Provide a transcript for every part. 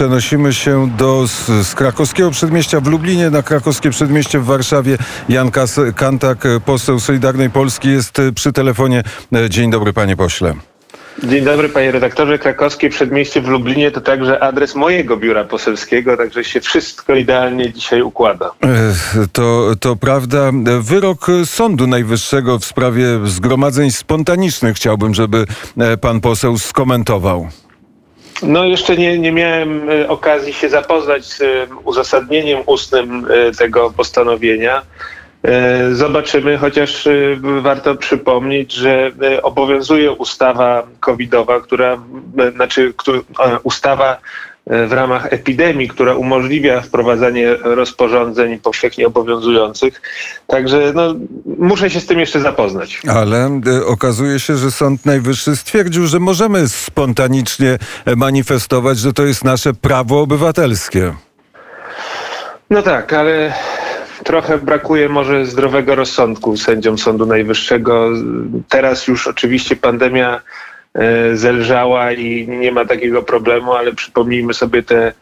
Przenosimy się do z, z krakowskiego przedmieścia w Lublinie na krakowskie przedmieście w Warszawie. Jan Kas Kantak, poseł Solidarnej Polski jest przy telefonie. Dzień dobry panie pośle. Dzień dobry panie redaktorze. Krakowskie Przedmieście w Lublinie to także adres mojego biura poselskiego, także się wszystko idealnie dzisiaj układa. To, to prawda. Wyrok Sądu Najwyższego w sprawie zgromadzeń spontanicznych chciałbym, żeby pan poseł skomentował. No jeszcze nie, nie miałem okazji się zapoznać z uzasadnieniem ustnym tego postanowienia. E, zobaczymy, chociaż e, warto przypomnieć, że e, obowiązuje ustawa covidowa, która, znaczy ustawa w ramach epidemii, która umożliwia wprowadzanie rozporządzeń powszechnie obowiązujących. Także no, muszę się z tym jeszcze zapoznać. Ale okazuje się, że Sąd Najwyższy stwierdził, że możemy spontanicznie manifestować, że to jest nasze prawo obywatelskie. No tak, ale trochę brakuje może zdrowego rozsądku sędziom Sądu Najwyższego. Teraz już oczywiście pandemia e, zelżała i nie ma takiego problemu, ale przypomnijmy sobie te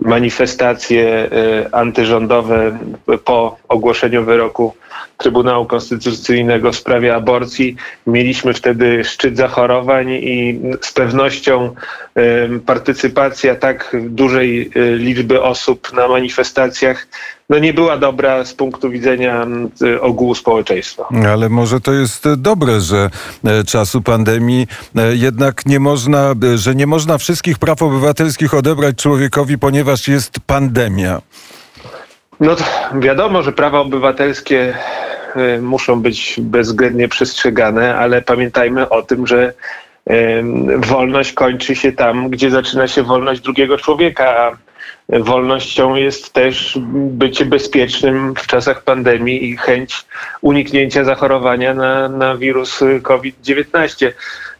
manifestacje e, antyrządowe po ogłoszeniu wyroku Trybunału Konstytucyjnego w sprawie aborcji. Mieliśmy wtedy szczyt zachorowań i z pewnością partycypacja tak dużej e, liczby osób na manifestacjach no nie była dobra z punktu widzenia ogółu społeczeństwa. Ale może to jest dobre, że e, czasu pandemii e, jednak nie można, że nie można wszystkich praw obywatelskich odebrać człowiekowi, ponieważ jest pandemia. No to wiadomo, że prawa obywatelskie e, muszą być bezwzględnie przestrzegane, ale pamiętajmy o tym, że wolność kończy się tam, gdzie zaczyna się wolność drugiego człowieka, wolnością jest też bycie bezpiecznym w czasach pandemii i chęć uniknięcia zachorowania na, na wirus COVID-19.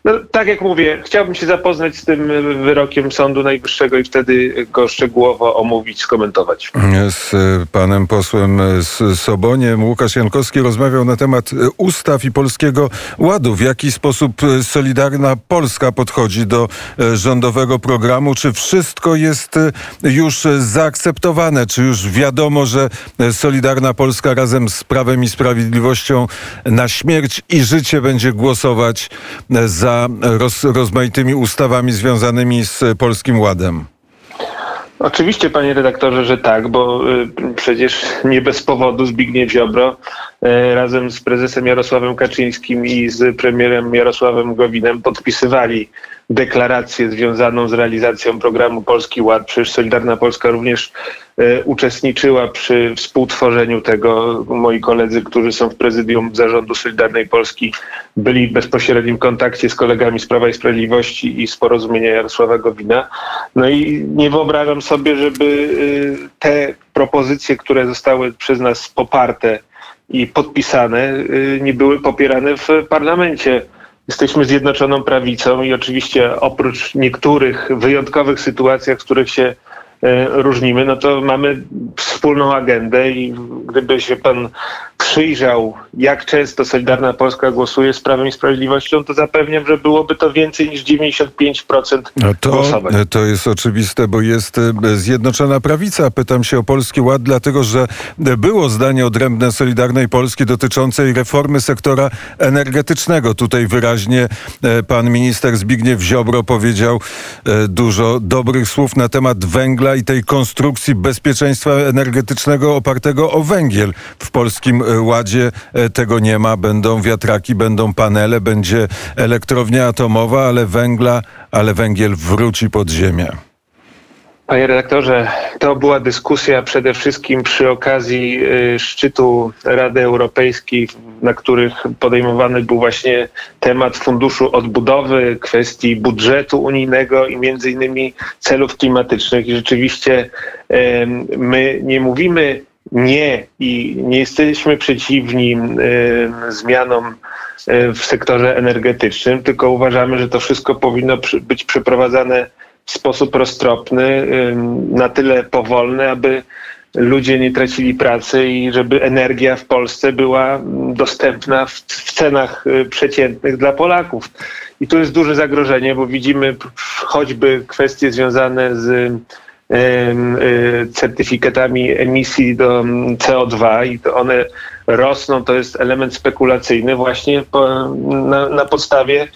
No, tak jak mówię, chciałbym się zapoznać z tym wyrokiem Sądu Najwyższego i wtedy go szczegółowo omówić, skomentować. Z panem posłem z Soboniem Łukasz Jankowski rozmawiał na temat ustaw i Polskiego Ładu. W jaki sposób Solidarna Polska podchodzi do rządowego programu? Czy wszystko jest już zaakceptowane? Czy już wiadomo, że Solidarna Polska razem z Prawem i Sprawiedliwością na śmierć i życie będzie głosować za roz, rozmaitymi ustawami związanymi z Polskim Ładem? Oczywiście, panie redaktorze, że tak, bo y, przecież nie bez powodu Zbigniew Ziobro y, razem z prezesem Jarosławem Kaczyńskim i z premierem Jarosławem Gowinem podpisywali deklarację związaną z realizacją programu Polski Ład. Przecież Solidarna Polska również e, uczestniczyła przy współtworzeniu tego. Moi koledzy, którzy są w prezydium zarządu Solidarnej Polski, byli w bezpośrednim kontakcie z kolegami z Prawa i Sprawiedliwości i z porozumienia Jarosława Gowina. No i nie wyobrażam sobie, żeby e, te propozycje, które zostały przez nas poparte i podpisane, e, nie były popierane w parlamencie Jesteśmy zjednoczoną prawicą i oczywiście oprócz niektórych wyjątkowych sytuacjach, w których się różnimy, no to mamy wspólną agendę i gdyby się pan przyjrzał, jak często Solidarna Polska głosuje z Prawem i Sprawiedliwością, to zapewniam, że byłoby to więcej niż 95% no to, głosowań. To jest oczywiste, bo jest e, Zjednoczona Prawica. Pytam się o Polski Ład, dlatego że było zdanie odrębne Solidarnej Polski dotyczącej reformy sektora energetycznego. Tutaj wyraźnie e, pan minister Zbigniew Ziobro powiedział e, dużo dobrych słów na temat węgla i tej konstrukcji bezpieczeństwa energetycznego opartego o węgiel w Polskim Ładzie e, tego nie ma. Będą wiatraki, będą panele, będzie elektrownia atomowa, ale węgla, ale węgiel wróci pod ziemię. Panie redaktorze, to była dyskusja przede wszystkim przy okazji y, szczytu Rady Europejskiej, na których podejmowany był właśnie temat funduszu odbudowy, kwestii budżetu unijnego i między innymi celów klimatycznych. I rzeczywiście my nie mówimy nie i nie jesteśmy przeciwni zmianom w sektorze energetycznym, tylko uważamy, że to wszystko powinno być przeprowadzane w sposób roztropny, y, na tyle powolny, aby ludzie nie tracili pracy i żeby energia w Polsce była dostępna w, cenach przeciętnych dla Polaków. I tu jest duże zagrożenie, bo widzimy choćby kwestie związane z y, certyfikatami emisji do mm, CO2 i to one rosną, to jest element spekulacyjny właśnie po, na, na podstawie y,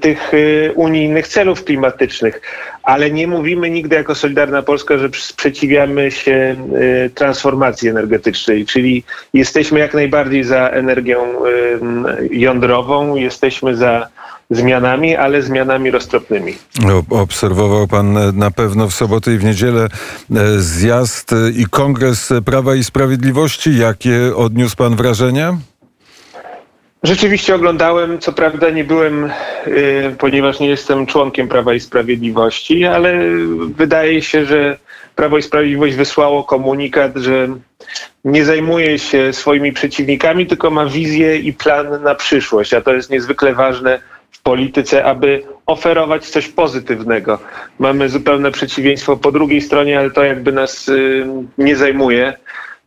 tych y, unijnych celów klimatycznych. Ale nie mówimy nigdy jako Solidarna Polska, że sprzeciwiamy się y, transformacji energetycznej, czyli jesteśmy jak najbardziej za energią jądrową, jesteśmy za zmianami, ale zmianami roztropnymi. Obserwował pan e, na pewno w sobotę i w niedzielę e, zjazd e, i kongres Prawa i Sprawiedliwości. Jakie odniósł pan wrażenia? Rzeczywiście oglądałem, co prawda nie byłem, y, ponieważ nie jestem członkiem Prawa i Sprawiedliwości, ale wydaje się, że Prawo i Sprawiedliwość wysłało komunikat, że nie zajmuje się swoimi przeciwnikami, tylko ma wizję i plan na przyszłość, a to jest niezwykle ważne w polityce, aby oferować coś pozytywnego. Mamy zupełne przeciwieństwo po drugiej stronie, ale to jakby nas y, nie zajmuje.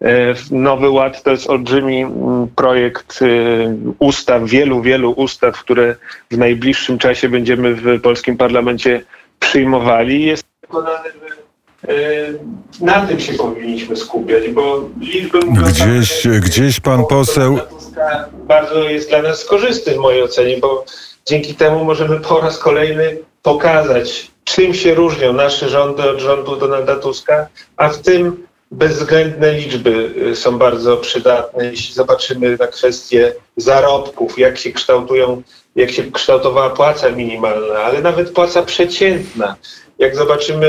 E, Nowy Ład to jest olbrzymi mm, projekt y, ustaw, wielu, wielu ustaw, które w najbliższym czasie będziemy w polskim parlamencie przyjmowali. Jestem przekonany, że e, na tym się powinniśmy skupiać, bo liczby mówią Gdzieś- tak, gdzieś pan poseł- bardzo jest dla nas korzystny w mojej ocenie, bo dzięki temu możemy po raz kolejny pokazać, czym się różnią nasze rządy od rządu Donalda Tuska, a w tym bezwzględne liczby y, są bardzo przydatne. Jeśli zobaczymy na kwestie zarobków, jak się kształtują, jak się kształtowała płaca minimalna, ale nawet płaca przeciętna. Jak zobaczymy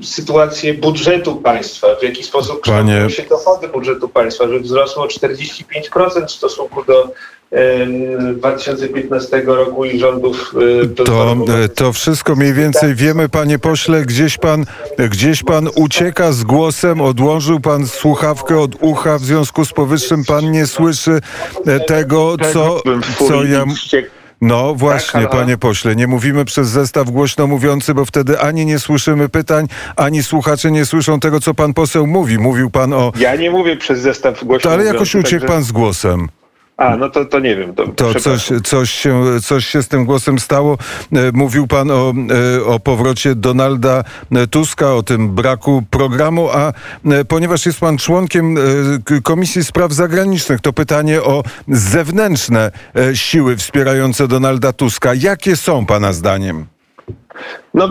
y, sytuację budżetu państwa, w jaki sposób kształtują Panie- się dochody budżetu państwa, że wzrosło o 45% w stosunku do em, 2015 roku i rządów y, To, to wszystko mniej więcej wiemy, panie pośle. Gdzieś pan, gdzieś pan ucieka z głosem, odłożył pan słuchawkę od ucha, w związku z powyższym pan nie słyszy tego, co, co ja... No właśnie, Tak, panie pośle, nie mówimy przez zestaw głośno mówiący, bo wtedy ani nie słyszymy pytań, ani słuchacze nie słyszą tego, co pan poseł mówi. Mówił pan o... Ja nie mówię przez zestaw głośno To, ale jakoś uciekł także- pan z głosem. A, no to, to nie wiem. To, To coś, coś, się, coś się z tym głosem stało. E, Mówił pan o, e, o powrocie Donalda e, Tuska, o tym braku programu, a ponieważ jest pan członkiem Komisji Spraw Zagranicznych, to pytanie o zewnętrzne siły wspierające Donalda Tuska. Jakie są pana zdaniem? No,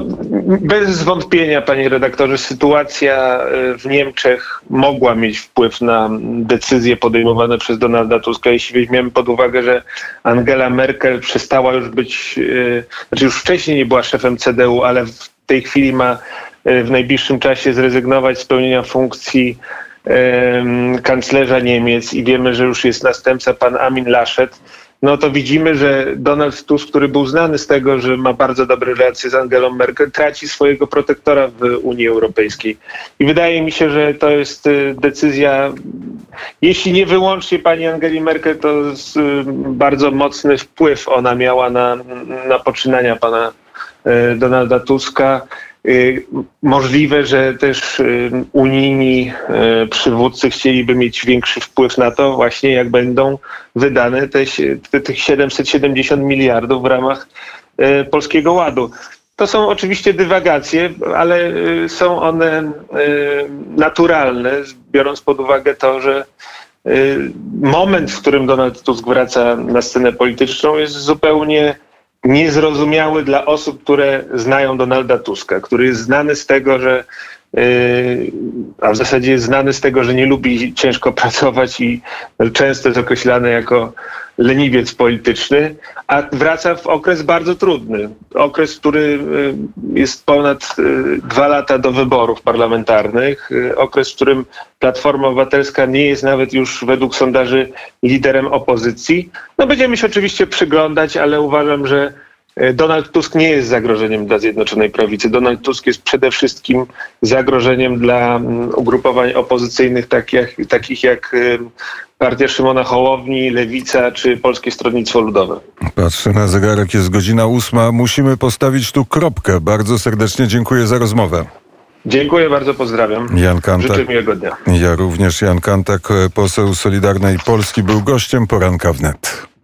bez wątpienia, panie redaktorze, sytuacja y, w Niemczech mogła mieć wpływ na decyzje podejmowane przez Donalda Tuska. Jeśli weźmiemy pod uwagę, że Angela Merkel przestała już być, y, znaczy już wcześniej nie była szefem CDU, ale w tej chwili ma y, w najbliższym czasie zrezygnować z pełnienia funkcji kanclerza Niemiec i wiemy, że już jest następca pan Amin Laschet, no to widzimy, że Donald Tusk, który był znany z tego, że ma bardzo dobre relacje z Angelą Merkel, traci swojego protektora w Unii Europejskiej. I wydaje mi się, że to jest y, decyzja, jeśli nie wyłącznie pani Angeli Merkel, to y, bardzo mocny wpływ ona miała na, na poczynania pana y, Donalda Tuska. Y, Możliwe, że też y, unijni y, przywódcy chcieliby mieć większy wpływ na to, właśnie jak będą wydane te, te, tych 770 miliardów w ramach Polskiego Ładu. To są oczywiście dywagacje, ale są one naturalne, biorąc pod uwagę to, że moment, w którym Donald Tusk wraca na scenę polityczną, jest zupełnie niezrozumiały dla osób, które znają Donalda Tuska, który jest znany z tego, że a w zasadzie jest znany z tego, że nie lubi ciężko pracować i często jest określany jako leniwiec polityczny, a wraca w okres bardzo trudny. Okres, który yy, jest ponad yy, dwa lata do wyborów parlamentarnych. Yy, Okres, w którym Platforma Obywatelska nie jest nawet już według sondaży liderem opozycji. No będziemy się oczywiście przyglądać, ale uważam, że Donald Tusk nie jest zagrożeniem dla Zjednoczonej Prawicy. Donald Tusk jest przede wszystkim zagrożeniem dla mm, ugrupowań opozycyjnych takich, takich jak em, Partia Szymona Hołowni, Lewica czy Polskie Stronnictwo Ludowe. Patrzę na zegarek, jest godzina ósma. Musimy postawić tu kropkę. Bardzo serdecznie dziękuję za rozmowę. Dziękuję bardzo, pozdrawiam. Jan Kantak. Życzę miłego dnia. Ja również, Jan Kantak, poseł Solidarnej Polski, był gościem poranka wnet.